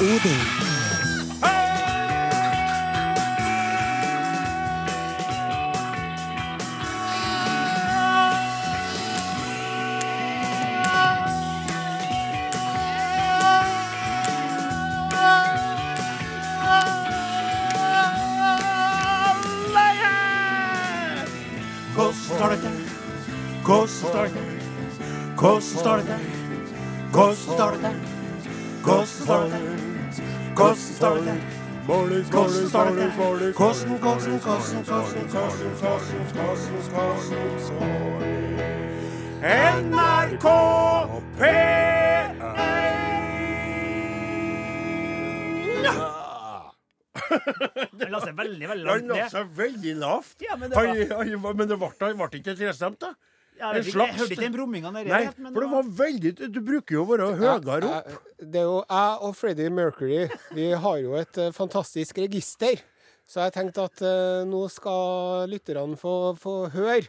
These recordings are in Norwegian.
Odin. Står det til? Hvordan, hvordan, hvordan, hvordan står det? NRK P1 Den la seg veldig, veldig Han langt la ned. seg veldig lavt. Ja, men det var- han, men det ble, han ble ikke trestemt, da? Jeg, ikke, slags- jeg hørte ikke den brumminga der. Nei, helt, men for det var veldig Du bruker jo å være høyere opp. Det er jo jeg og Freddie Mercury. Vi har jo et eh, fantastisk register. Så jeg tenkte at uh, nå skal lytterne få, få høre.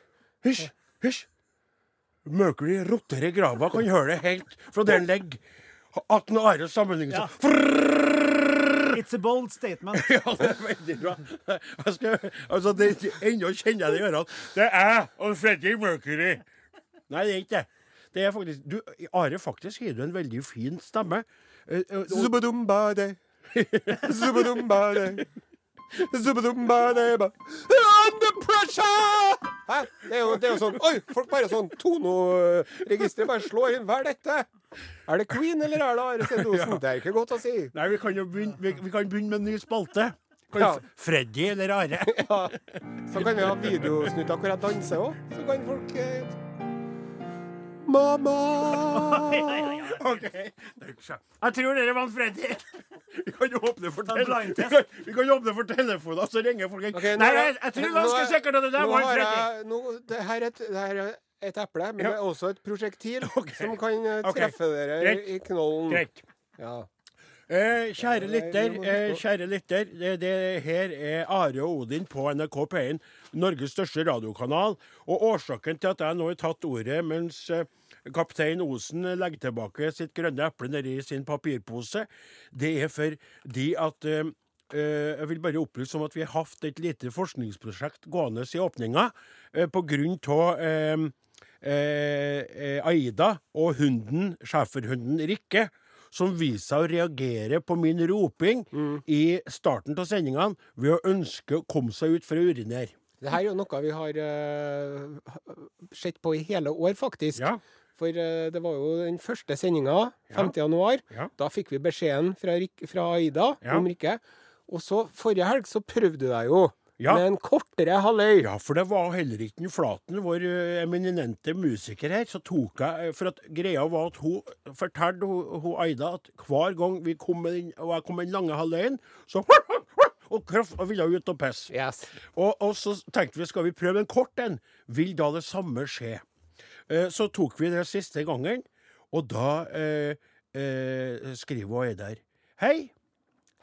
Hysj, hysj. Mercury rotter i grava. Kan høre det helt fra der han ligger. At den Are sammenligner Ja. It's a bold statement. Ja, det er veldig bra. Jeg skal, altså, det, ennå kjenner jeg det i ørene. Det er jeg og Freddie Mercury. Nei, det er ikke det. Det er faktisk du, Are, faktisk har du en veldig fin stemme. Eh, eh, og- Zubadumbade. Zubadumbade. Zubadumbadeba. Pressure! Hæ? Det er, jo, det er jo sånn Oi, folk bare sånn Tono-registeret bare slår inn. Hva er dette? Er det Queen, eller er det Are Sendosen? Det er ikke godt å si. Nei, vi kan jo begynne, vi, vi kan begynne med en ny spalte. Kan Ja. Freddy eller Are? Ja. Så kan vi ha videosnutter hvor jeg danser òg. Så kan folk eh... Mamma! OK. Jeg tror dere vant Freddy. Vi kan åpne for, telefonen, tele vi kan, vi kan åpne for telefoner, så ringer folk okay, Nei, jeg, jeg tror ganske er- sikkert at det der var en det, her er et, det her er et eple, men Ja. det er også et prosjektil okay. som kan treffe okay. dere Greit. i, knollen. Greit. Ja. Eh, kjære Nei, lytter, eh, kjære lytter. Det, det her er Are og Odin på NRK P1, Norges største radiokanal. Og årsaken til at jeg nå har tatt ordet mens eh, kaptein Osen legger tilbake sitt grønne eple nedi sin papirpose, det er fordi at eh, eh, jeg vil bare opplyse om at vi har hatt et lite forskningsprosjekt gående i åpninga eh, av eh, eh, eh, Aida og hunden, schæferhunden Rikke, som viser seg å reagere på min roping i starten av sendingene ved å ønske å komme seg ut for å urinere. Det her er jo noe vi har eh, sett på i hele år, faktisk. Ja. For eh, det var jo den første sendinga, 5. januar. Ja. Da fikk vi beskjeden fra, fra Aida om Rikke. Og så forrige helg så prøvde du deg jo Ja. med en kortere halvøy. Ja, for det var heller ikke den Flaten, vår eh, eminente musiker her. Så tok jeg eh, For at greia var at hun fortalte hun, hun Aida at hver gang vi kom den, og jeg kom den lange halvøyen, så og kraft, og ville ut og pisse. Yes. Og, og så tenkte vi skal vi prøve en kort en. Vil da det samme skje? Eh, så tok vi det siste gangen, og da eh, eh, skriver hun der. Hei.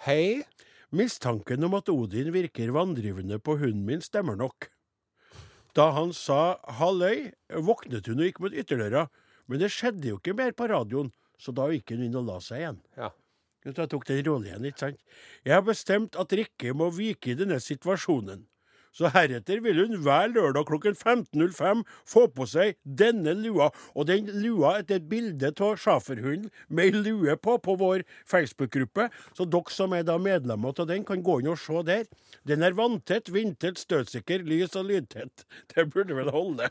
Hei. Mistanken om at Odin virker vanndrivende på hunden min, stemmer nok. Da han sa halløy, våknet hun og gikk mot ytterdøra, men det skjedde jo ikke mer på radioen, så da gikk hun inn og la seg igjen. Ja. Så jeg tok den rolig igjen, ikke sant. Jeg har bestemt at Rikke må vike i denne situasjonen. Så heretter vil hun hver lørdag klokken 15.05 få på seg denne lua, og den lua er et bilde av schæferhunden med ei lue på på vår Facebook-gruppe, så dere som er da medlemmer av den, kan gå inn og se der. Den er vanntett, vindtett, støtsikker, lys- og lydtett. Det burde vel holde.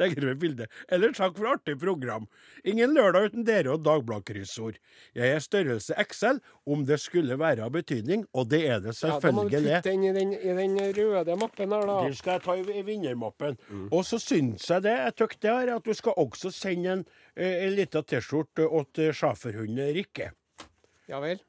Legger ved bildet. Eller takk for artig program. Ingen lørdag uten dere og Dagbladet-kryssord. Jeg er størrelse XL, om det skulle være av betydning, og det er det selvfølgelig. ja da må du putte den i den, i den røde mappen her, da. Den skal jeg ta i i vinnermappen. Og så syns jeg det, jeg tykker det her, at du skal også sende en, eh, en liten T-skjorte til schæferhunden Rikke. Ja vel.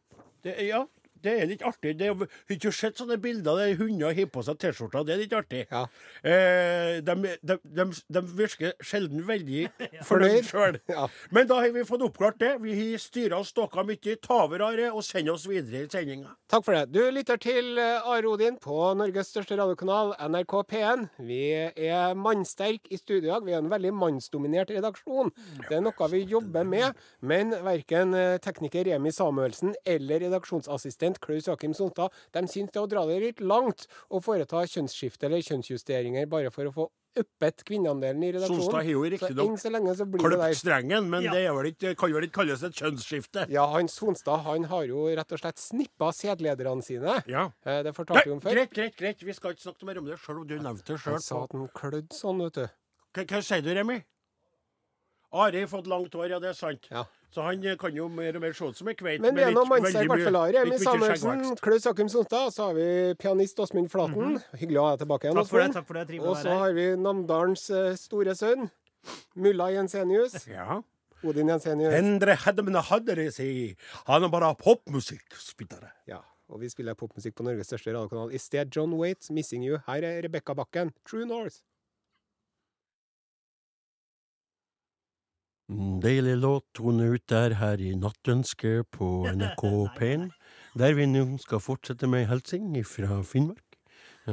Det, ja, det er litt artig. Det har ikke sett sånne bilder der hunder har på seg T-skjorter. Det er litt artig. Ja. Eh, de, de, de, de virker sjelden veldig ja. fornøyd sjøl. Ja. Men da har vi fått oppklart det. Vi har styra og ståka mye. Ta over, Are, og send oss videre i sendinga. Takk for det. Du lytter til eh, Are Odin på Norges største radiokanal, NRK P1. Vi er mannsterke i studio i dag. Vi er en veldig mannsdominert redaksjon. Det er noe vi jobber med, men verken eh, tekniker Remi Samuelsen eller redaksjonsassistent Klaus Jakim Sonstad de syns det er å dra det litt langt å foreta kjønnsskifte eller kjønnsjusteringer bare for å få uppet kvinneandelen i redaksjonen. Sonstad har jo Så riktignok enn så lenge så blir det Klipp der. strengen, men Ja. det er vel ikke, kan vel ikke kalles et kjønnsskifte? Ja, han Sonstad han har jo rett og slett snippa sedlederne sine. Ja. Eh, Det fortalte vi om før. greit, greit, greit. Vi skal ikke snakke mer om det, sjøl om du nevnte det sjøl. Han sa at han klødde sånn, vet du. Hva, hva sier du, Remi? Are har fått langt hår, ja, det er sant. Ja. Så han eh, kan jo mer og mer se ut som en kveit. Men vi er nå mye- Remi litt Samuelsen. Klaus Akum Sonstad. Så har vi pianist Åsmund Flaten. Hyggelig å ha deg tilbake igjen. Takk for det. Takk for det, Og så har vi Namdalens eh, store sønn, mulla Jensenius. Ja. Odin Jensenius. Endre Hedmene hadde det si. Han er bare popmusikkspillere. Ja, og vi spiller popmusikk på Norges største radiokanal. I sted John Waite, 'Missing You'. Her er Rebekka Bakken, 'True North'. Deilig låt tone ut der her i Nattønske på NRK P1. Der vi nå skal fortsette med hilsing fra Finnmark.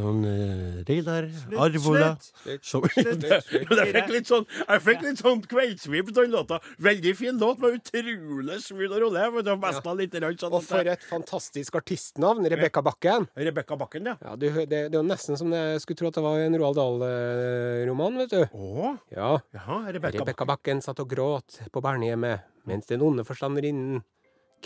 Han eh, Reidar Arvola Slutt! som, slutt, slutt. jeg fikk litt sånn Jeg fikk litt sånn kveldsvip på den låta. Veldig fin låt, med utrolig smooth og rolig. Men det var mest av litt grann sånn Og for et fantastisk artistnavn, Rebekka Bakken. Rebekka Bakken, ja. Ja, du, det, det var nesten som jeg skulle tro at det var en Roald Dahl-roman, vet du. Åh. Ja. ja, Rebekka Bakken. Bakken satt og gråt på barnehjemmet mens den onde forstanderinnen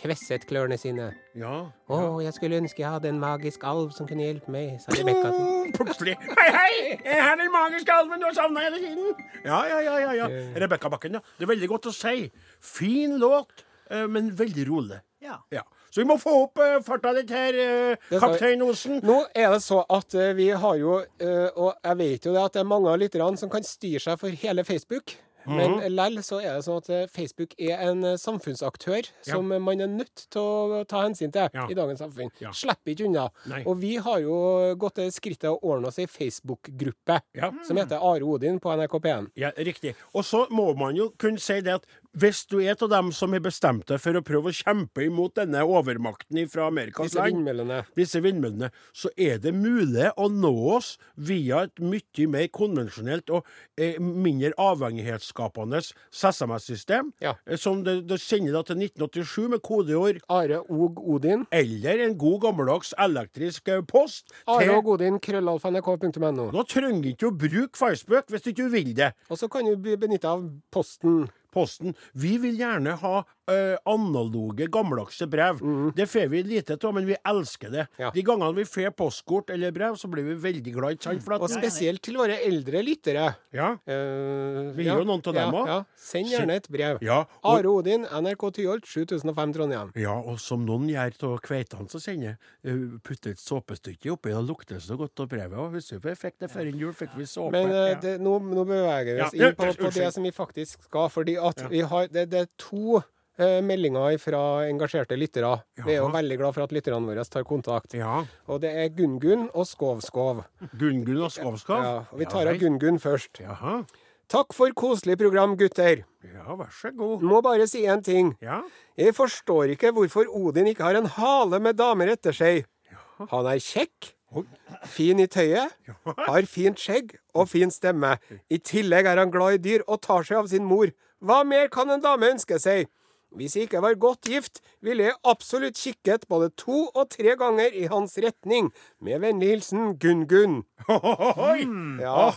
kvesset klørne sine. Ja. Å, jeg skulle ønske jeg hadde en magisk alv som kunne hjelpe meg, sa Rebekka Mm, Plutselig Hei, hei! Jeg er den magiske alven du har savna hele tiden. Ja, ja, ja. ja, ja. Rebekka Bakken, ja. Det er veldig godt å si. Fin låt, eh, men veldig rolig. Ja. Ja. Så vi må få opp uh, farta litt her, eh, vi. kaptein Osen. Nå er det så at uh, vi har jo, eh, og jeg vet jo det at det er mange av lytterne som kan styre seg for hele Facebook. Men Mhm. lell så er det sånn at eh, Facebook er en eh, samfunnsaktør som man er nødt til å ta hensyn til i dagens samfunn. Slipper ikke unna. Nei. Og vi har jo gått det skrittet å ordne oss ei Facebook-gruppe som heter Are Odin på NRK P1. Ja, Riktig. Og så må man jo kunne si det at hvis du er av dem som har bestemt deg for å prøve å kjempe imot denne overmakten fra Amerikas Disse land, vindmøllene. disse vindmøllene, så er det mulig å nå oss via et mye mer konvensjonelt og eh, mindre avhengighetsskapende SMS-system, Ja. eh, som det, det sender da til 1987 med kodeord Are Og Odin. eller en god gammeldags elektrisk eh, post. Are til- og Odin, krøllalfa.nrk.no. Nå trenger du ikke å bruke Facebook hvis du ikke vil det. Og så kan du be- benytte av posten. Posten. Vi vil gjerne ha eh, analoge, gammeldagse brev. Det får vi lite av, men vi elsker det. Ja. De gangene vi får postkort eller brev, så blir vi veldig glad. ikke sant? For at- Og spesielt til våre eldre lyttere. ja, Uh, Vi gir jo noen av dem ja, også. ja. Send gjerne et brev. ja, og, Are Odin, NRK Tyholt, 7005 Trondheim. ja, og som noen gjør av kveitene som sender, uh, putter et såpestykke oppi, da lukter så godt av brevet. Og hvis vi fikk det før jul, fikk vi såpe. Men uh, det, nå, nå beveger vi oss Ja, inn på, på det som vi faktisk skal. Fordi at vi har, det, det er to eh, meldinger fra engasjerte lyttere. Vi er jo veldig glad for at lytterne våre tar kontakt. ja. Og det er Gunn-Gunn og Skov-Skov. Gunn-Gunn og Skov-Skov? Ja, og vi tar av. Gunn-Gunn først. Jaha. Takk for koselig program, gutter. Ja, vær så god. Må bare si en ting. Ja. Jeg forstår ikke hvorfor Odin ikke har en hale med damer etter seg. Han er kjekk, fin i tøyet, har fint skjegg og fin stemme. I tillegg er han glad i dyr og tar seg av sin mor. Hva mer kan en dame ønske seg? Hvis jeg ikke var godt gift, ville jeg absolutt kikket både to og tre ganger i hans retning. Med vennlig hilsen Gunn-Gunn. Oi! Ja.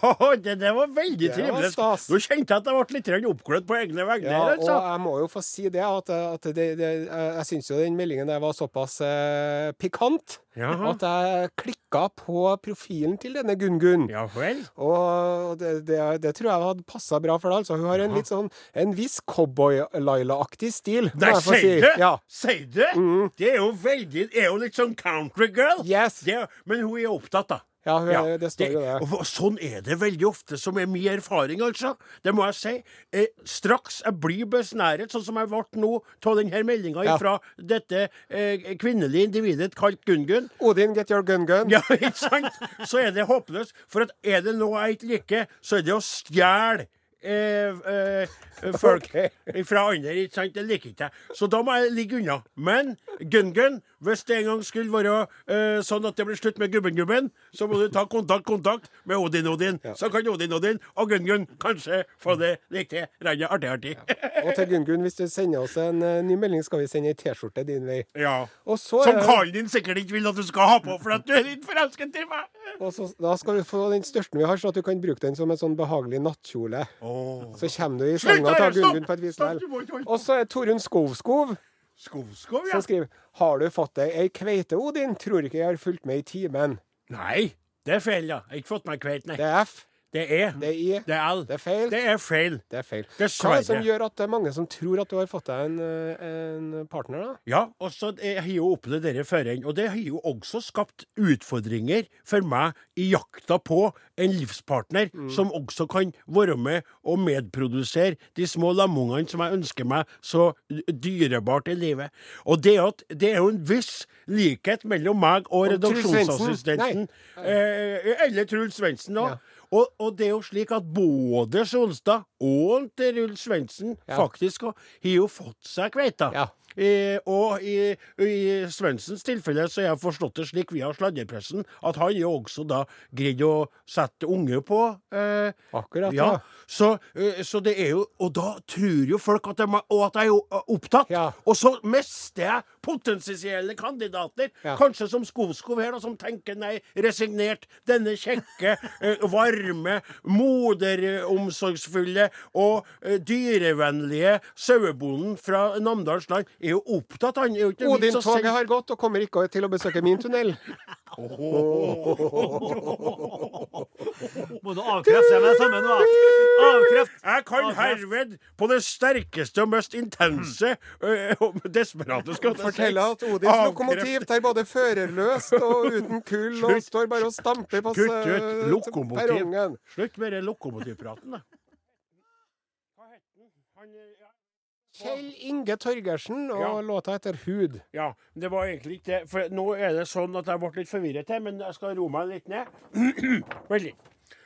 Det, det var veldig trivelig. Nå kjente jeg at jeg ble litt oppglødd på egne vegne. Ja, her, og altså. jeg må jo få si det at, at det, det, jeg syns jo den meldingen der var såpass eh, pikant Jaha. at jeg klikka på profilen til denne Gunn-Gunn. Ja? Og det, det, det tror jeg hadde passa bra for deg. Altså, hun har en litt sånn en viss cowboy-Laila-aktig stil. Nei, si. sier du? Ja. Sier du? Det er jo veldig er jo litt sånn country girl. Yes. Det, er- men hun er opptatt, da. Ja, hun- det står jo det. Og, og sånn er det veldig ofte, som er min erfaring, altså. Det må jeg si. Eh, straks jeg blir besnæret, sånn som jeg ble nå av denne meldinga Ja. fra dette eh, kvinnelige individet kalt Gun-Gun Odin, get your gun-gun. Ja, ikke sant? Så er det håpløst. For at er det noe jeg ikke liker, så er det å stjele eh, eh, folk okay. fra andre. ikke sant? Det liker ikke jeg. Så da må jeg ligge unna. Men Gun-Gun, hvis det en gang skulle være uh, sånn at det blir slutt med Gubben-Gubben, så må du ta kontakt kontakt med Odin-Odin. Så kan Odin-Odin og Gun-Gun kanskje få det riktig. Randet artig-artig. Og til Gunn-Gunn, hvis du sender oss en uh, ny melding, skal vi sende ei T-skjorte din vei. Ja. Så, Som Karl din sikkert ikke vil at du skal ha på, for at du er litt forelsket i meg. og så, da skal du få den største vi har, så at du kan bruke den som en sånn behagelig nattkjole. Oh. Så kommer du i senga tar! Gunn-Gunn på et vis likevel. Og så er Torunn Skovskov Skovskov, ja. som skriver Har du fått deg ei kveite, Odin? Tror ikke jeg har fulgt med i timen. Nei, det er feil, ja. Jeg har ikke fått meg kveite, nei. Det er F. Det er Det er I. Det er L. Det er feil. Det er feil. Det er feil. Hva er det som gjør at det er mange som tror at du har fått deg en, eh, en partner, da? Ja, og så har jeg jo opplevd dette før, og det har jo også skapt utfordringer for meg i jakta på en livspartner som også kan være med og medprodusere de små lamungene som jeg ønsker meg så dyrebart i livet. Og det, at, det er jo en viss likhet mellom meg og redaksjonsassistenten. Eh, eller Truls Svendsen, da. Ja. Og, og det er jo slik at både Solstad og Rull Svendsen Ja. faktisk har jo fått seg kveita. Ja. I, og i, i Svendsens tilfelle så har jeg forstått det slik via sladrepressen at han jo også da greid å sette unge på. Eh, Akkurat, ja. ja. Så, eh, så det er jo Og da tror jo folk at, de, og at jeg er eh, opptatt. Ja. Og så mister jeg potensielle kandidater. Ja. Kanskje som Skovskov her, da, som tenker nei, resignert. Denne kjekke, eh, varme, moderomsorgsfulle og eh, dyrevennlige sauebonden fra Namdalsland er jo opptatt. Han er jo ikke Odin-toget har gått og kommer ikke til å besøke min tunnel. Må du avkrefte med det samme nå? Avkreft! Jeg kan herved på det sterkeste og mest intense øh, og desperate skal jeg Fortelle at Odins lokomotiv tar både førerløst og uten kull, og står bare og stamper på perrongen. Slutt med den lokomotivpraten, da. Kjell Inge Torgersen og Ja. låta etter Hud. Ja, det var egentlig ikke det. For nå er det sånn at jeg ble litt forvirret her, men jeg skal roe meg litt ned. Veldig.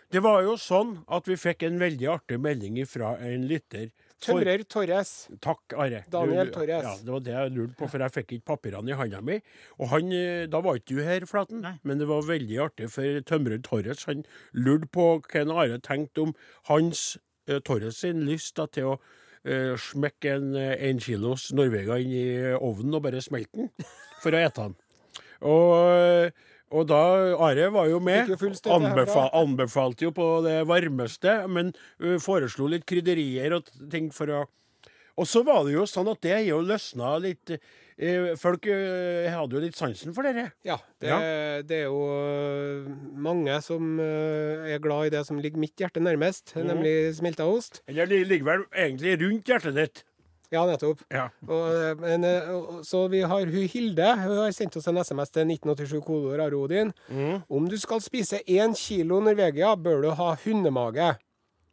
Det var jo sånn at vi fikk en veldig artig melding fra en lytter. Tømrer Torres. Takk, Are. Daniel Torres. Ja, det var det jeg lurte på, for jeg fikk ikke papirene i handa mi. Og han, eh, Da var ikke du her, Flaten, Nei. men det var veldig artig, for tømrer Torres han lurte på hva Are tenkte om hans eh, Torres sin lyst da, til å eh, smekke en en kilos Norvega inn i ovnen og bare smelte den for å ete den. Og, og da Are var jo med. Fikk jo Anbefa, anbefalte jo på det varmeste, men uh, foreslo litt krydderier og ting for å Og så var det jo sånn at det jo løsna litt Folk hadde jo litt sansen for dere. Ja, det, Ja. det er jo mange som er glad i det som ligger mitt hjerte nærmest, mm. nemlig smelta ost. Eller det ligger vel egentlig rundt hjertet ditt. Ja, nettopp. Ja. Og, øh, men, øh, så vi har hun Hilde. Hun har sendt oss en SMS til 1987 kodeord av rodin. Mhm. Om du skal spise én kilo Norvegia, bør du ha hundemage.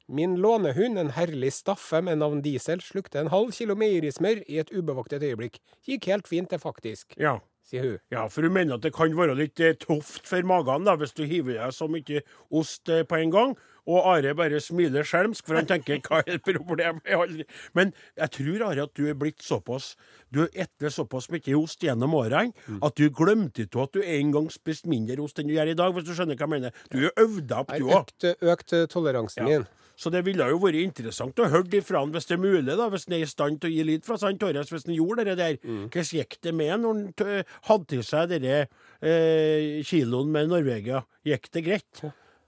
Min lånehund, en herlig staffe med navn Diesel, slukte en halv kilo meierismør i et ubevoktet øyeblikk. Gikk helt fint, det, faktisk, ja. Sier hun. Ja, for hun mener at det kan være litt eh, tøft for magen da, hvis du hiver i deg så mye ost eh, på en gang. Og Are bare smiler skjelmsk, for han tenker 'hva er problemet?' Jeg. Men jeg tror, Are, at du er blitt såpass Du etter såpass mye ost gjennom årene at du glemte av at du en gang spiste mindre ost enn du gjør i dag, hvis du skjønner hva jeg mener. Du øvde opp, Jeg du har òg. økt, økt toleransen Ja. min. Så det ville jo vært interessant å høre ifra han hvis det er mulig, da, hvis han er i stand til å gi lyd fra seg, han Torres, hvis han gjorde det der. Mm. Hvordan gikk det med når han hadde til seg denne eh, kiloen med Norvegia? Gikk det greit?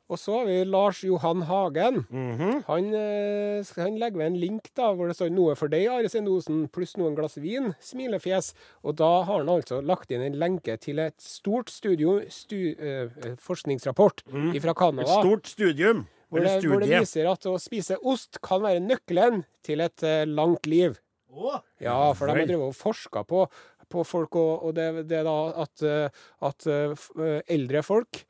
Og så har vi Lars Johan Hagen. Mhm. Han, eh, han legger ved en link da, hvor det står 'noe for deg, Are Sendosen', pluss noen glass vin, smilefjes. Og da har han altså lagt inn en lenke til et stort studio, stu, eh, forskningsrapport fra Et stort studium. Hvor det, hvor det viser at å spise ost kan være nøkkelen til et eh, langt liv. Oh. Ja, for de har drevet og forska på, på folk, og, og det, det er da at, eh, at eh, eldre folk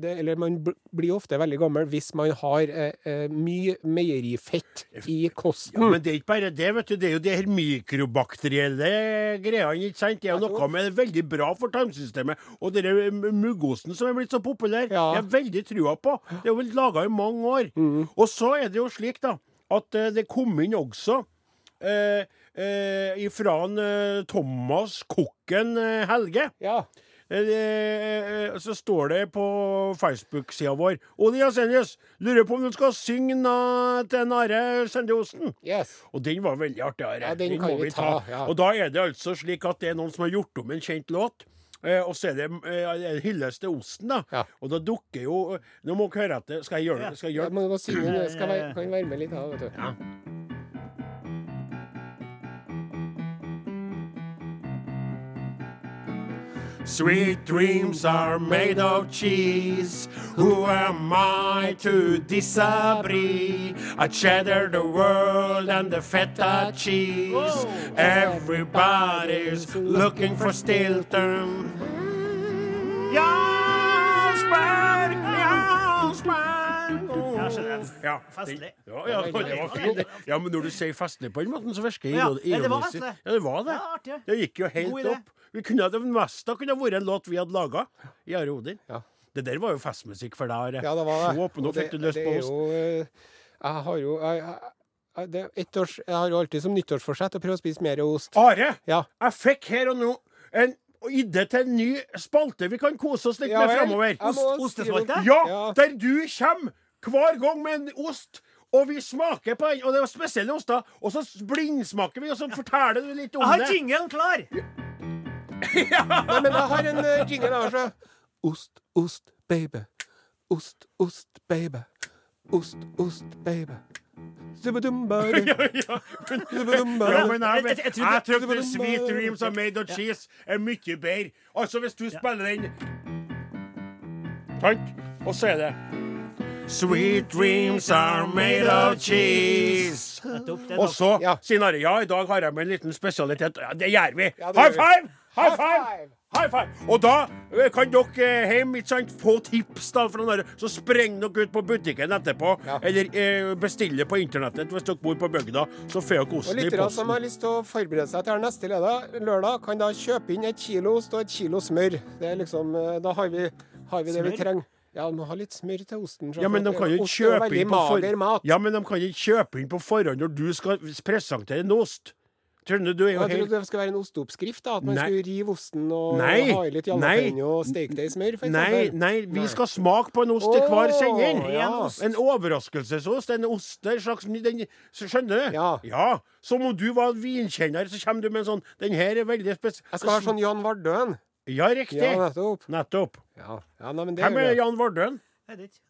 det, eller man blir ofte veldig gammel hvis man har eh, eh, mye meierifett i kosten. Ja, men det er ikke bare det, vet du. Det er jo de her mikrobakterielle greiene. ikke sant? Det er jo noe med er veldig bra for tarmsystemet. Og denne muggosten som er blitt så populær, Ja. jeg har veldig trua på. Det er jo laga i mange år. Og så er det jo slik, da, at eh, det kom inn også eh, eh, ifra en, eh, Thomas Kokken eh, Helge. Ja. Eh, eh, så står det på Facebook-sida vår Odin Jensenius, lurer på om du skal synge til Are Sendeosen? Yes. Og den var veldig artig. Ja, den kan vi ta, ja. Og da er det altså slik at det er noen som har gjort om en kjent låt. Eh, og så er det eh, en hyllest til osten, da. Ja. Og da dukker jo Nå må dere høre etter. Skal jeg gjøre det? Skal jeg gjøre det? men gå synge, skal være, kan være med litt da, vet du. Ja. Sweet dreams are made of cheese. Who am I to disagree? I cheddar the world and the feta cheese. Everybody's looking for Stilton. Jarlsberg, Jarlsberg. Ja. Ja, Festlig. Ja, ja, det var fint. Ja, men når du sier festlig på den måten, så virker det Ja, ja, det var ironisk. festlig. Ja, det var det. Det gikk jo helt opp. Vi kunne, det meste kunne vært en låt vi hadde laga i Are Odin. Ja. Det der var jo festmusikk for deg, Are. Ja, det var det. Nå fikk du lyst på oss. eh, Jeg har jo jeg, jeg, det er ett års, jeg har jo alltid som nyttårsforsett å prøve å spise mer ost. Are, Ja. jeg fikk her og nå en idé til en ny spalte vi kan kose oss litt Ja med framover. Ost, ostespalte? Ja, Ja. der du kommer hver gang med en ost. Og vi smaker på den, og det er spesielle oster. Og så blindsmaker vi, og så forteller du litt om det. Jeg har jinglen klar! Nei, men jeg har en uh, jingle her, så. Ost, ost, baby. Ost, ost, baby. Ost, ost, baby. Zubadumba, ja, ja. Men, ja, men jeg, Jeg- jeg, jeg- jeg jeg trodde- Sweet Dreams are made of cheese er mye bedre. Altså, hvis du spiller den Sant? Og så er det Sweet dreams are made of cheese. Og så sier Narja, ja, i dag har jeg med en liten spesialitet. Ja, det gjør vi. High five! High five! High five! Og da eh, kan dere eh, hjem ikke sant, få tips da fra Are. Så spreng dere ut på butikken etterpå, Ja. eller eh, bestill det på internettet hvis dere bor på bygda. Så får dere Og osten i lyttere som har lyst til å forberede seg til neste lørdag, lørdag, kan da kjøpe inn et kilo ost og et kilo smør. Det er liksom, eh, Da har vi, har vi det vi trenger. Ja, du må ha litt smør til osten. Ja, men de kan jo ost. Ja, men de kan ikke kjøpe inn på forhånd når du skal presentere en ost. Skjønner du, du er jo Jeg helt trodde det skulle være en osteoppskrift. da, At man Nei. skulle rive osten og Nei. ha i litt jalapeño og steke det i smør, for Nei, nei, vi skal smake på en ost i hver sending. ja. En overraskelsesost. En ost en slags den, Skjønner du? Ja. Som om du var vinkjenner, så kommer du med en sånn Den her er veldig spesiell. Jeg skal ha sånn Jan Vardøen. Ja, riktig. Ja, nettopp. Nettopp. Ja, ja nei, men det Hvem er. Jan Vardøen? Jeg vet ikke.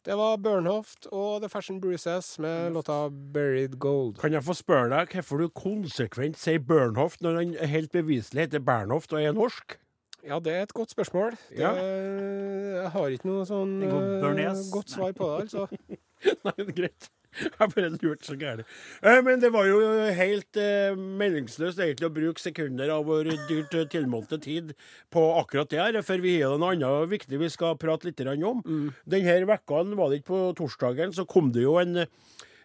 Det var Bernhoft og The Fashion Bruises med låta 'Buried Gold'. Kan jeg få spørre deg hvorfor du konsekvent sier Bernhoft når han helt beviselig heter Bernhoft og er norsk? Ja, det er et godt spørsmål. Det, Ja. Jeg har ikke noe sånn eh, godt svar på det, altså. Nei, det er greit. Jeg bare lurt så gærent. Eh, Men det var jo helt eh, meningsløst egentlig å bruke sekunder av vår dyrt eh, tilmålte tid på akkurat det her, for vi har noe annet viktig vi skal prate litt om. om. Denne vekka var det ikke på torsdagen, så kom det jo en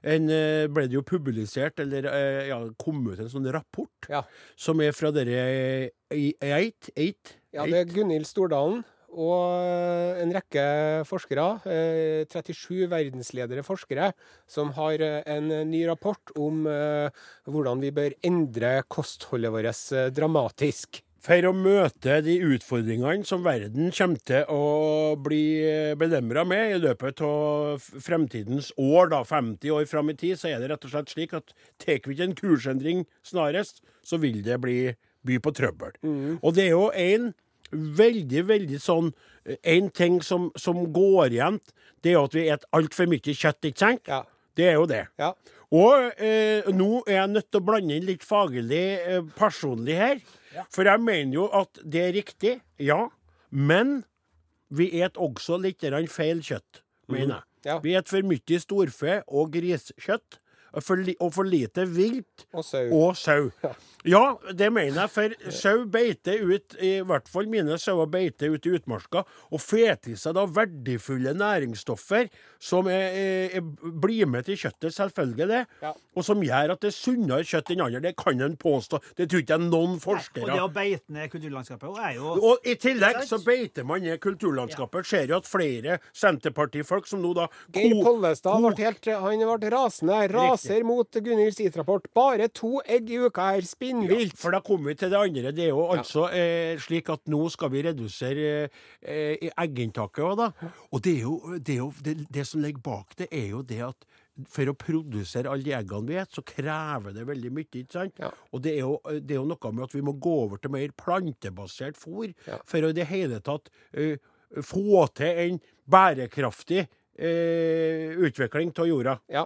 en, eh, ble det jo publisert, eller eh, ja, kom ut en sånn rapport, Ja. som er fra dere Eit? Eit? ja, det er Gunhild Stordalen og eh, en rekke forskere, eh, 37 verdensledere forskere, som har eh, en ny rapport om eh, hvordan vi bør endre kostholdet vårt eh, dramatisk. For å møte de utfordringene som verden kommer til å bli belemra med i løpet av fremtidens år, da, 50 år fram i tid, så er det rett og slett slik at tar vi ikke en kursendring snarest, så vil det bli by på trøbbel. Og det er jo en veldig, veldig sånn En ting som, som går igjen, det er jo at vi spiser altfor mye kjøtt, ikke sant? Ja. Det er jo det. Ja. Og eh, nå er jeg nødt til å blande inn litt faglig eh, personlig her. For jeg mener jo at det er riktig, ja. Men vi et også litt feil kjøtt, mener jeg. Ja. Vi et for mye storfe og griskjøtt. For li, og for lite vilt Og sau. og sau. Ja, det mener jeg, for sau beiter ut, i hvert fall mine sauer beiter ut i utmarka, og får til seg da verdifulle næringsstoffer som er, er, er, blir med til kjøttet, selvfølgelig det, Ja. og som gjør at det er sunnere kjøtt enn andre. Det kan en påstå. Det tror ikke jeg noen Og det å beite ned kulturlandskapet er jo og i tillegg så beiter man ned kulturlandskapet. Ser jo at flere Senterpartifolk som nå da Geir Pollestad ble helt Han ble rasende. Raser mot Gunhild Sitrapport. Bare to egg i uka er spinnvilt. For da kommer vi til det andre. Det er jo altså eh, slik at nå skal vi redusere eh, eh, egginntaket òg, da. Og det er jo, det, er jo det, det som ligger bak det, er jo det at for å produsere alle de eggene vi spiser, så krever det veldig mye. ikke sant? Ja. Og det er, jo, det er jo noe med at vi må gå over til mer plantebasert fôr Ja. for å i det hele tatt uh, få til en bærekraftig uh, utvikling av jorda. Ja.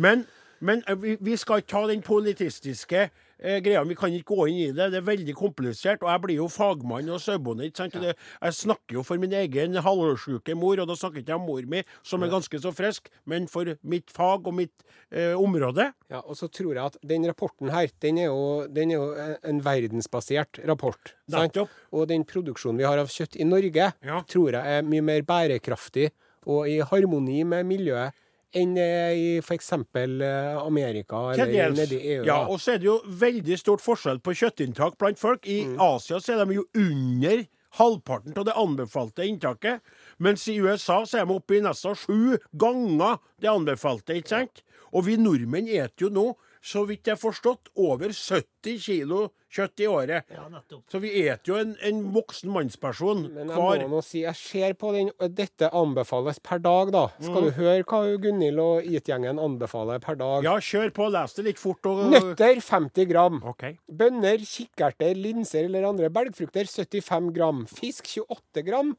Men, men eh, vi, vi skal ikke ta den politistiske eh, greia. Vi kan ikke gå inn i det. Det er veldig komplisert. Og jeg blir jo fagmann og sauebonde. sant? Jeg snakker jo for min egen halvsjuke mor, og da snakker ikke jeg om mor mi, som er ganske så frisk, men for mitt fag og mitt eh, område. Ja, og så tror jeg at den rapporten her, den er jo, den er jo en verdensbasert rapport. sant? Nettopp. Og den produksjonen vi har av kjøtt i Norge, Ja. tror jeg er mye mer bærekraftig og i harmoni med miljøet enn er i f.eks. Amerika eller nedi EU. Ja, og så er det jo veldig stort forskjell på kjøttinntak blant folk. I Mm. Asia så er de jo under halvparten av det anbefalte inntaket. Mens i USA så er de oppe i nesten sju ganger det anbefalte, ikke sant? Og vi nordmenn eter jo nå, så vidt jeg har forstått, over 70 kilo kjøtt i året. Ja. Så vi eter jo en, en voksen mannsperson Men jeg hver. må nå si, jeg ser på den Dette anbefales per dag, da. Skal du høre hva Gunhild og IT-gjengen anbefaler per dag? Ja, kjør på, les det litt fort. Og... Nøtter 50 gram. Okay. Bønner, kikkerter, linser eller andre belgfrukter 75 gram. Fisk 28 gram.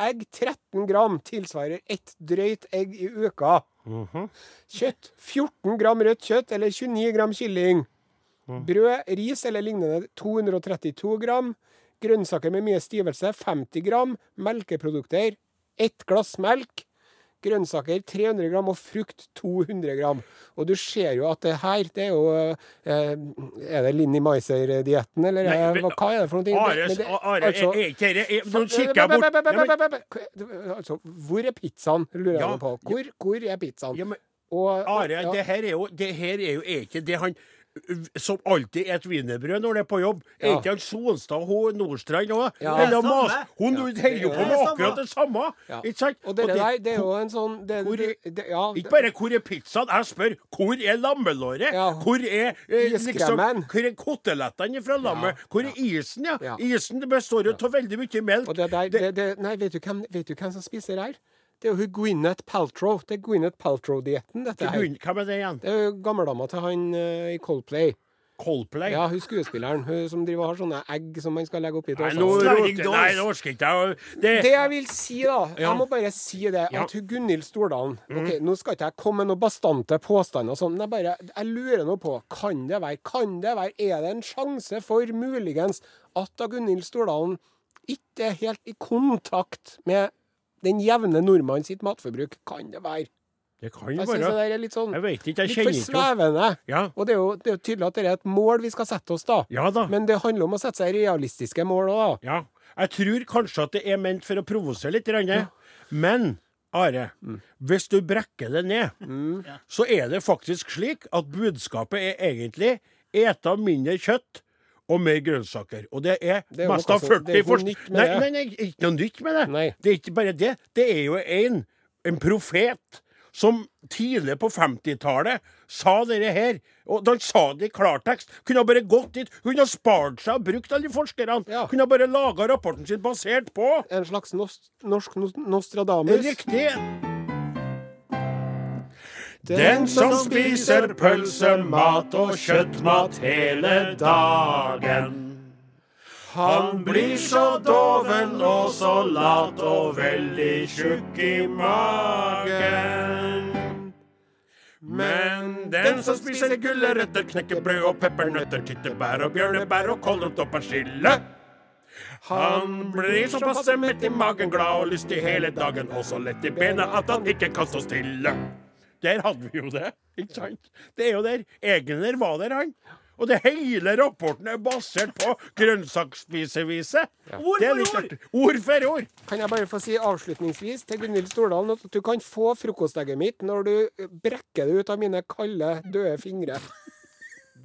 Egg 13 gram tilsvarer ett drøyt egg i uka. Kjøtt 14 gram rødt kjøtt eller 29 gram kylling. Brød, ris eller lignende 232 gram. Grønnsaker med mye stivelse 50 gram. Melkeprodukter ett glass melk. Grønnsaker 300 gram og frukt 200 gram. Og du ser jo at det her, det er jo eh, Er det Linni Meiser-dietten, eller Nei, men- hva, er det for noe? Are, det- Are altså- er ikke dette Nå kikker jeg bort Nei, men- Altså, hvor er pizzaen, lurer jeg Ja, på. Hvor, hvor er pizzaen? Ja, men Og, Are, ja, det her er jo, det her er jo ikke det han som alltid et wienerbrød når det er på jobb. Er ikke han Sonstad hun Nordstrand òg? Ja. Hun holder jo på med akkurat det samme. Ikke sant? og det der, det er jo en sånn det, Hvor er- det, ja, Ikke bare 'hvor er pizzaen', jeg spør 'hvor er lammelåret'? Ja. Hvor er eh, liksom, Hvor er kotelettene fra lammet? Hvor er isen, ja? Isen det består jo av veldig mye melk. Og det der, det, det, nei, vet du, hvem, vet du hvem som spiser her? Det er jo hun Gwyneth Paltrow. Det er Gwyneth Paltrow-dietten, dette her. Hvem er det igjen? Det er jo gammeldama til han uh, i Coldplay. Coldplay? Ja, hun skuespilleren. Hun som driver og har sånne egg som man skal legge oppi Nei, dåsa. nå. Nei, det orker ikke jeg. Det, Det jeg vil si, da Ja. Jeg må bare si det. At hun Gunhild Stordalen Ok, Nå skal ikke jeg komme med noen bastante påstander, og sånn, men jeg bare Jeg lurer nå på Kan det være Kan det være Er det en sjanse for muligens at da Gunhild Stordalen ikke er helt i kontakt med den jevne nordmann sitt matforbruk? Kan det være? det kan jo Jeg syns det er litt sånn Jeg vet ikke, jeg Litt for svevende. Ja. Og det er, jo, det er jo tydelig at det er et mål vi skal sette oss, da. Ja da. Men det handler om å sette seg realistiske mål òg, da. Ja. Jeg tror kanskje at det er ment for å provosere litt. Ja. Men Are, Mm. hvis du brekker det ned, så er det faktisk slik at budskapet er egentlig ete mindre kjøtt og mer grønnsaker. Og det er, Det er mest av 40 det er ikke noe nytt med nei, det. nei, nei, ikke noe nytt med det. Nei. Det er ikke bare det. Det er jo en, en profet som tidlig på 50-tallet sa dette her. Og han sa det i klartekst, kunne bare gått dit. Kunne spart seg og brukt alle de forskerne. Ja. Kunne bare laga rapporten sin basert på En slags norsk nos Nostradamus. Riktig. Den som spiser pølsemat og kjøttmat hele dagen. Han blir så doven og så lat og veldig tjukk i magen. Men den som spiser gulrøtter, knekkebrød og peppernøtter, tyttebær og bjørnebær og kålrot og persille han blir så passe mett i magen, glad og lystig hele dagen, og så lett i bena at han ikke kan stå stille. Der hadde vi jo det. Ikke sant? Det er jo der. Egner var der, han. Og det hele rapporten er basert på grønnsaksspiseviset. Ord er for ord. Ord for ord. Kan jeg bare få si avslutningsvis til Gunhild Stordalen at du kan få frokostegget mitt når du brekker det ut av mine kalde, døde fingre.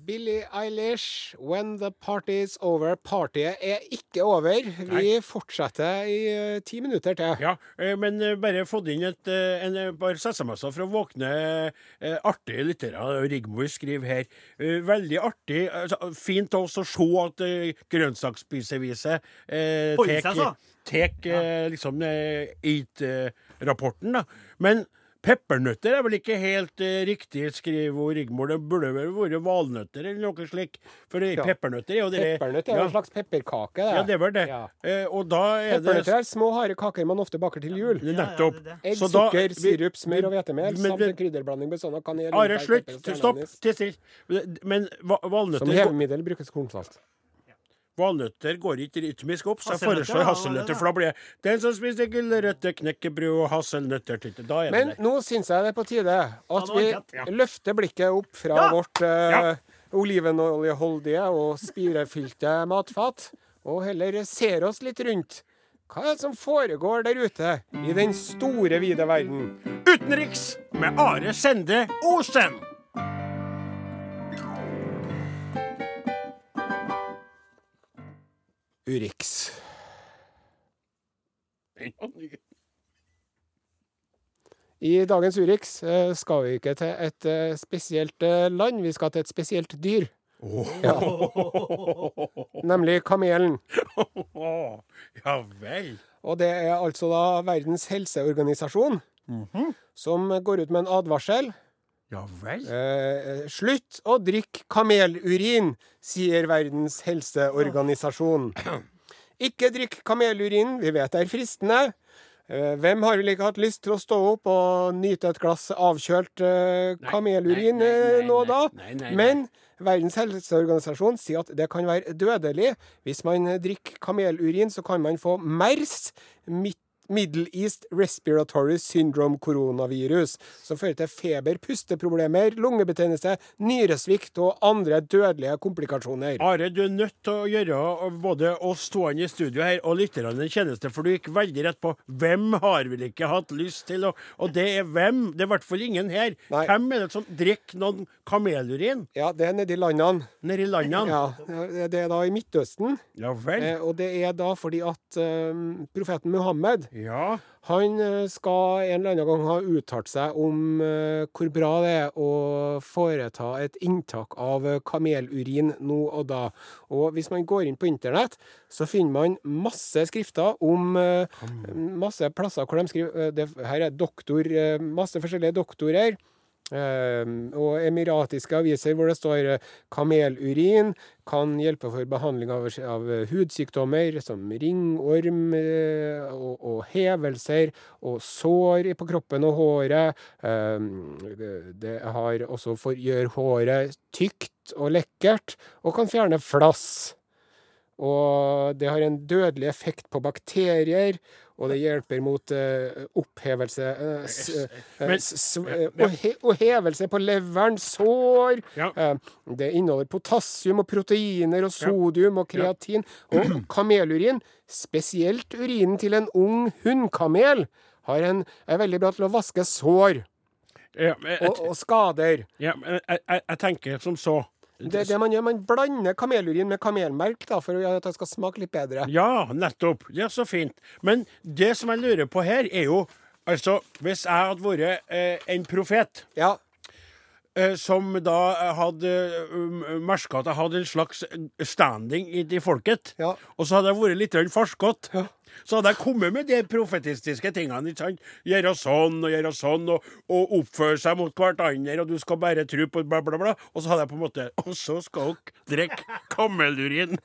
Billie Eilish, 'When the Party's Over'. Partyet er ikke over. Vi fortsetter i eh, ti minutter til. Ja, eh, men eh, bare fått inn et, en par SMS-er for å våkne artige lyttere. Rigmor skriver her. Veldig artig. altså, Fint også å se at grønnsaksspiseviset eh, tar altså. liksom eh, Eat-rapporten, da. Men Peppernøtter er vel ikke helt eh, riktig, skriver Rigmor. Det burde vel vært valnøtter eller noe slik. For det- Ja. peppernøtter er jo det Peppernøtter er jo ja. en slags pepperkake. Det. Ja, det var det. Ja. Eh, og da er det Peppernøtter er små, harde kaker man ofte baker til jul. Det Nettopp. det det. Egg, Så da- sukker, vi- sirup, smør og hvetemel samt en krydderblanding bestående av kanel, Are, slutt! Stopp! Til still. Men valnøtter Som hevemiddel brukes kornsalt. Valnøtter går ikke rytmisk opp, så jeg foreslår hasselnøtter. For da blir det Den som spiser gulrøtter, knekkebrød og hasselnøtter Da er det Men nå syns jeg det er på tide at vi løfter blikket opp fra Ja. vårt uh, olivenoljeholdige og spirefylte matfat, og heller ser oss litt rundt. Hva er det som foregår der ute i den store, vide verden? Utenriks med Are Sende Osen! Urix. I dagens Urix eh, skal vi ikke til et eh, spesielt eh, land, vi skal til et spesielt dyr. Ja. Nemlig kamelen. Ja vel. Og det er altså da Verdens helseorganisasjon som går ut med en advarsel. Ja vel. Eh, slutt å drikke kamelurin, sier Verdens helseorganisasjon. Ikke drikk kamelurin, vi vet det er fristende. Eh, hvem har vel ikke hatt lyst til å stå opp og nyte et glass avkjølt eh, Nei, kamelurin nei, nei, eh, nå og da? nei, nei, nei, nei. Men Verdens helseorganisasjon sier at det kan være dødelig. Hvis man drikker kamelurin, så kan man få MERS, Mid- Middle East Respiratory Syndrome koronavirus, som fører til feber, pusteproblemer, lungebetennelse, nyresvikt og andre dødelige komplikasjoner. Are, du er nødt til å gjøre både oss toene i studio her og lytterne en tjeneste, for du gikk veldig rett på hvem har vel ikke hatt lyst til å Og det er hvem? Det er i hvert fall ingen her. Nei. Hvem er det som drikker noen kamelurin Ja, det er nedi landene. nedi landene? Ja, det er da i Midtøsten. Ja vel. Eh, og det er da fordi at eh, profeten Muhammed Ja. Han eh, skal en eller annen gang ha uttalt seg om eh, hvor bra det er å foreta et inntak av eh, kamelurin nå og da. Og hvis man går inn på internett, så finner man masse skrifter om masse plasser hvor de skriver Her er doktor, masse forskjellige doktorer. Eh, og emiratiske aviser hvor det står eh, kamelurin kan hjelpe for behandling av, av hudsykdommer som ringorm eh, og, og hevelser og sår på kroppen og håret. Det har også for, gjør håret tykt og lekkert og kan fjerne flass. Og det har en dødelig effekt på bakterier, og det hjelper mot uh, opphevelse uh, s, uh, s, og, he, og hevelse på leveren, sår. Ja. Det inneholder potassium og proteiner og sodium og kreatin. Og kamelurin, spesielt urinen til en ung hunnkamel, er veldig bra til å vaske sår Ja, jeg, og, og skader. ja, men jeg, jeg, jeg tenker som så Det, det man gjør, man blander kamelurin med kamelmelk da, for at det skal smake litt bedre. Ja, nettopp. Det er så fint. Men det som jeg lurer på her, er jo Altså, hvis jeg hadde vært eh, en profet Ja, eh, som da hadde um, merka at jeg hadde en slags standing i, i folket, Ja. og så hadde jeg vært litt farskott farskott. Så hadde jeg kommet med de profetistiske tingene. ikke sant? Gjøre sånn og gjøre sånn, og, og oppføre seg mot hverandre, og du skal bare tro på bla, bla, bla. Og så hadde jeg på en måte Og så skal dere drikke kammelurin.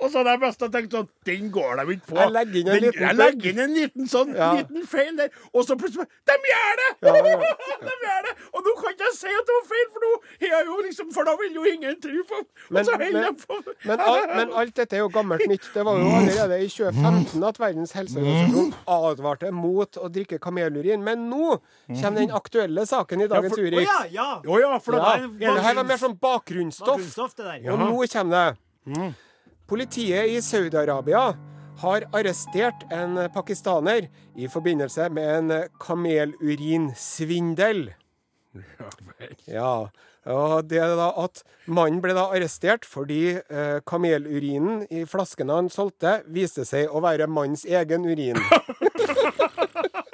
og så hadde jeg best tenkt sånn Den går de ikke på. Jeg legger inn en liten Jeg legger inn en liten sånn Ja. liten feil der, og så plutselig De gjør det! Ja, ja, de gjør det! Og nå kan ikke jeg si at det var feil, for nå har jo liksom For da vil jo ingen tro på Men- men- men, men alt dette er jo gammelt nytt. Det var jo allerede det i 2015 at Verdens helseorganisasjon advarte mot å drikke kamelurin. Men nå kommer den aktuelle saken i dagens Å Urix. ja, ja! Å ja, for Ja, det det her var mer sånn bakgrunnsstoff. Det. Og nå kommer det. Politiet i Saudi-Arabia har arrestert en pakistaner i forbindelse med en kamelurinsvindel. Ja, og det er da at Mannen ble da arrestert fordi eh, kamelurinen i flaskene han solgte, viste seg å være mannens egen urin.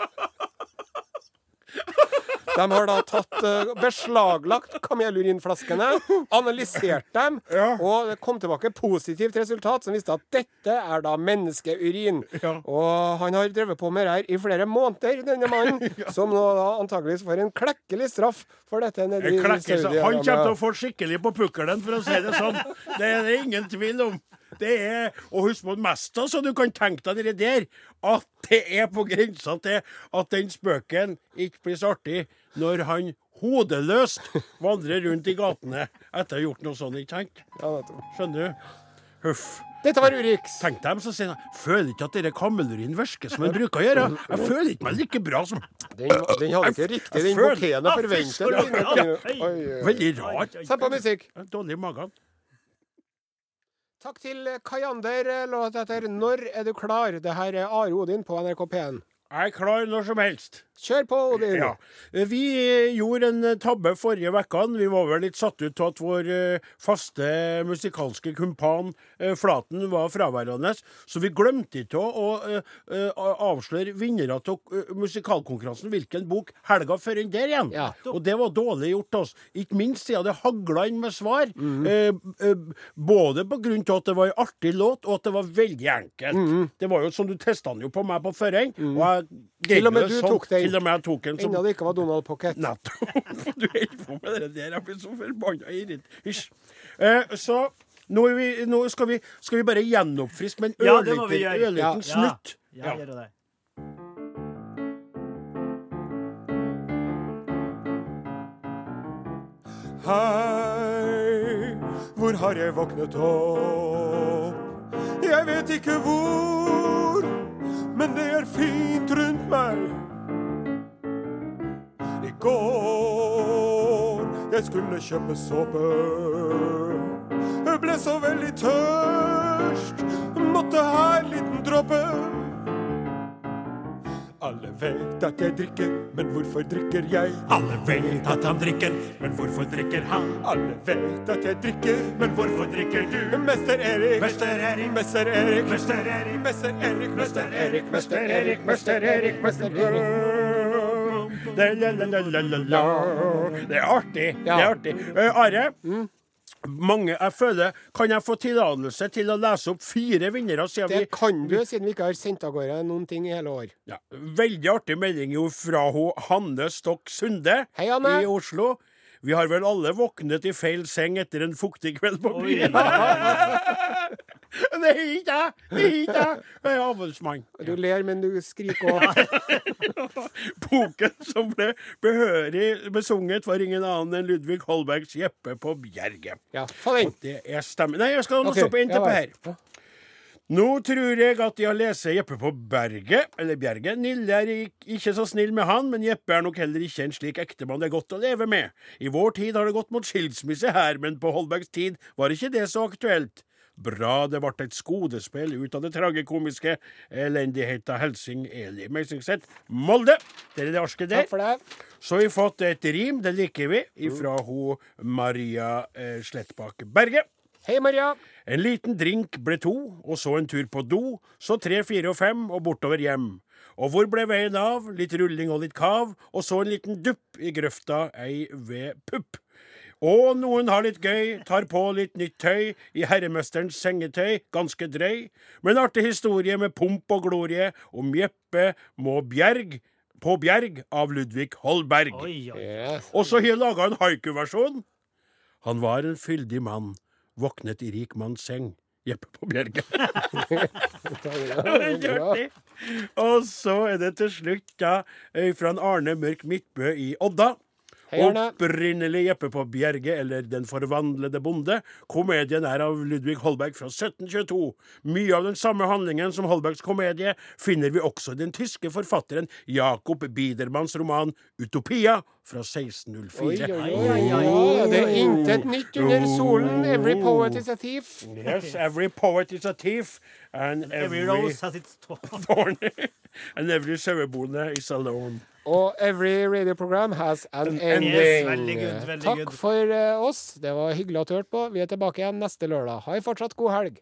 De har da tatt uh, beslaglagt kamelurinflaskene, analysert dem, Ja. og det kom tilbake positivt resultat som viste at dette er da menneskeurin. Ja. Og han har drevet på med det her i flere måneder, denne mannen, som nå da antakeligvis får en klekkelig straff for dette nede i han kommer til å få skikkelig på pukkelen, for å si det sånn. Det er det ingen tvil om. Det er, Og husk på mest av så du kan tenke deg det der, at det er på grensa til at den spøken ikke blir så artig når han hodeløst vandrer rundt i gatene etter å ha gjort noe sånt, ikke sant? Skjønner du? Huff. Dette var Urix. Tenk dem så sier han Føler ikke at dere kamelurin virker som den bruker å gjøre. Jeg føler ikke meg like bra som Den, den hadde ikke riktig den Jeg jeg oi, oi. Veldig rart. Sett på musikk. Dårlig i magen. Takk til Kayander. Låt etter 'Når er du klar?' Det her er Are Odin på NRK P1. Jeg er klar når som helst. Kjør på, Odin. Ja. Vi gjorde en eh, tabbe forrige uke. Vi var vel litt satt ut av at vår eh, faste musikalske kumpan eh, Flaten var fraværende. Så vi glemte ikke å, avsløre vinnere av musikalkonkurransen hvilken bok helga før enn der igjen. Ja. Og det var dårlig gjort oss. Ikke minst siden det hagla inn med svar. Mm eh, både på grunn til at det var en artig låt, og at det var veldig enkelt. Mhm. Det var jo som du testa den jo på meg på forhånd. Og jeg Til og med du tok den. Til og med jeg tok den som Enda det ikke var Donald Pocket. Nettopp. Du holder på med det der. Jeg blir så forbanna irritert. Hysj. Eh, så nå, er vi, nå skal, vi, skal vi bare gjenoppfriske med en Ja, ørliten. Ja. snutt. Ja, gjør det. Hei, hvor har jeg våknet opp? Jeg vet ikke hvor, men det er fint rundt meg. I går jeg skulle kjøpe såpe. Jeg ble så veldig tørst, måtte ha en liten dråpe. Alle vet at jeg drikker, men hvorfor drikker jeg? Alle vet at han drikker, men hvorfor drikker han? Alle vet at jeg drikker, men Hvorfor drikker du? Mester Erik, Mester Erik, Mester Erik, Mester Erik, Mester Erik, Mester Erik, Mester Erik, Mester Erik, Mester Erik. Det er artig. Det er artig. Eh, Are, mange, jeg føler Kan jeg få tillatelse til å lese opp fire vinnere? Siden vi Det kan du, siden vi ikke har sendt av gårde noen ting i hele år. Ja, veldig artig melding jo fra ho Hanne Stokk Sunde Hei, Hanne. i Oslo. Vi har vel alle våknet i feil seng etter en fuktig kveld på byen. Oi. byen. Det er ikke jeg! Det er ikke jeg! Jeg er avholdsmann. Du ler, men du skriker òg. Boken som ble behørig besunget, var ingen annen enn Ludvig Holbergs 'Jeppe på Bjerget'. Ja, den. Det er stemmen. Nei, jeg skal nå Ok, stå på ja NTP her. Nå tror jeg at jeg lest Jeppe på berget, eller Bjerget. Nille er ikke så snill med han, men Jeppe er nok heller ikke en slik ektemann det er godt å leve med. I vår tid har det gått mot skilsmisse her, men på Holbergs tid var ikke det så aktuelt. Bra det ble et skodespill ut av det tragikomiske elendigheta Helsing Eli Meisingseth, Molde! Det er det arsket der. Takk for det. Så har vi fått et rim, det liker vi, ifra ho Maria eh, Slettbakk Berge. Hei, Maria. En liten drink ble to, og så en tur på do, så tre, fire og fem, og bortover hjem. Og hvor ble veien av? Litt rulling og litt kav, og så en liten dupp i grøfta, ei ved pupp. Og noen har litt gøy, tar på litt nytt tøy, i herremesterens sengetøy, ganske drøy. Men artig historie med pomp og glorie, om Jeppe må bjerg, på bjerg av Ludvig Holberg. Oi, oi. Yes. Og så har jeg laga en haiku-versjon. Han var en fyldig mann, våknet i rik manns seng. Jeppe på Bjerget. Og så er det til slutt da eh, fra en Arne Mørk Midtbø i Odda. Opprinnelig Jeppe på Bjerge eller Den forvandlede bonde. Komedien er av Ludvig Holberg fra 1722. Mye av den samme handlingen som Holbergs komedie finner vi også i den tyske forfatteren Jakob Biedermanns roman Utopia fra 1604. Oi, oi, oi. Det er intet nytt under solen. Every poet is a thief. Yes, every poet is a thief, and Every every rose has its thorn. and every sauebonde is alone. Og every radioprogram has an ending. Yes, veldig good, veldig Takk for eh, oss. Det var hyggelig at du hørte på. Vi er tilbake igjen neste lørdag. Ha en fortsatt god helg.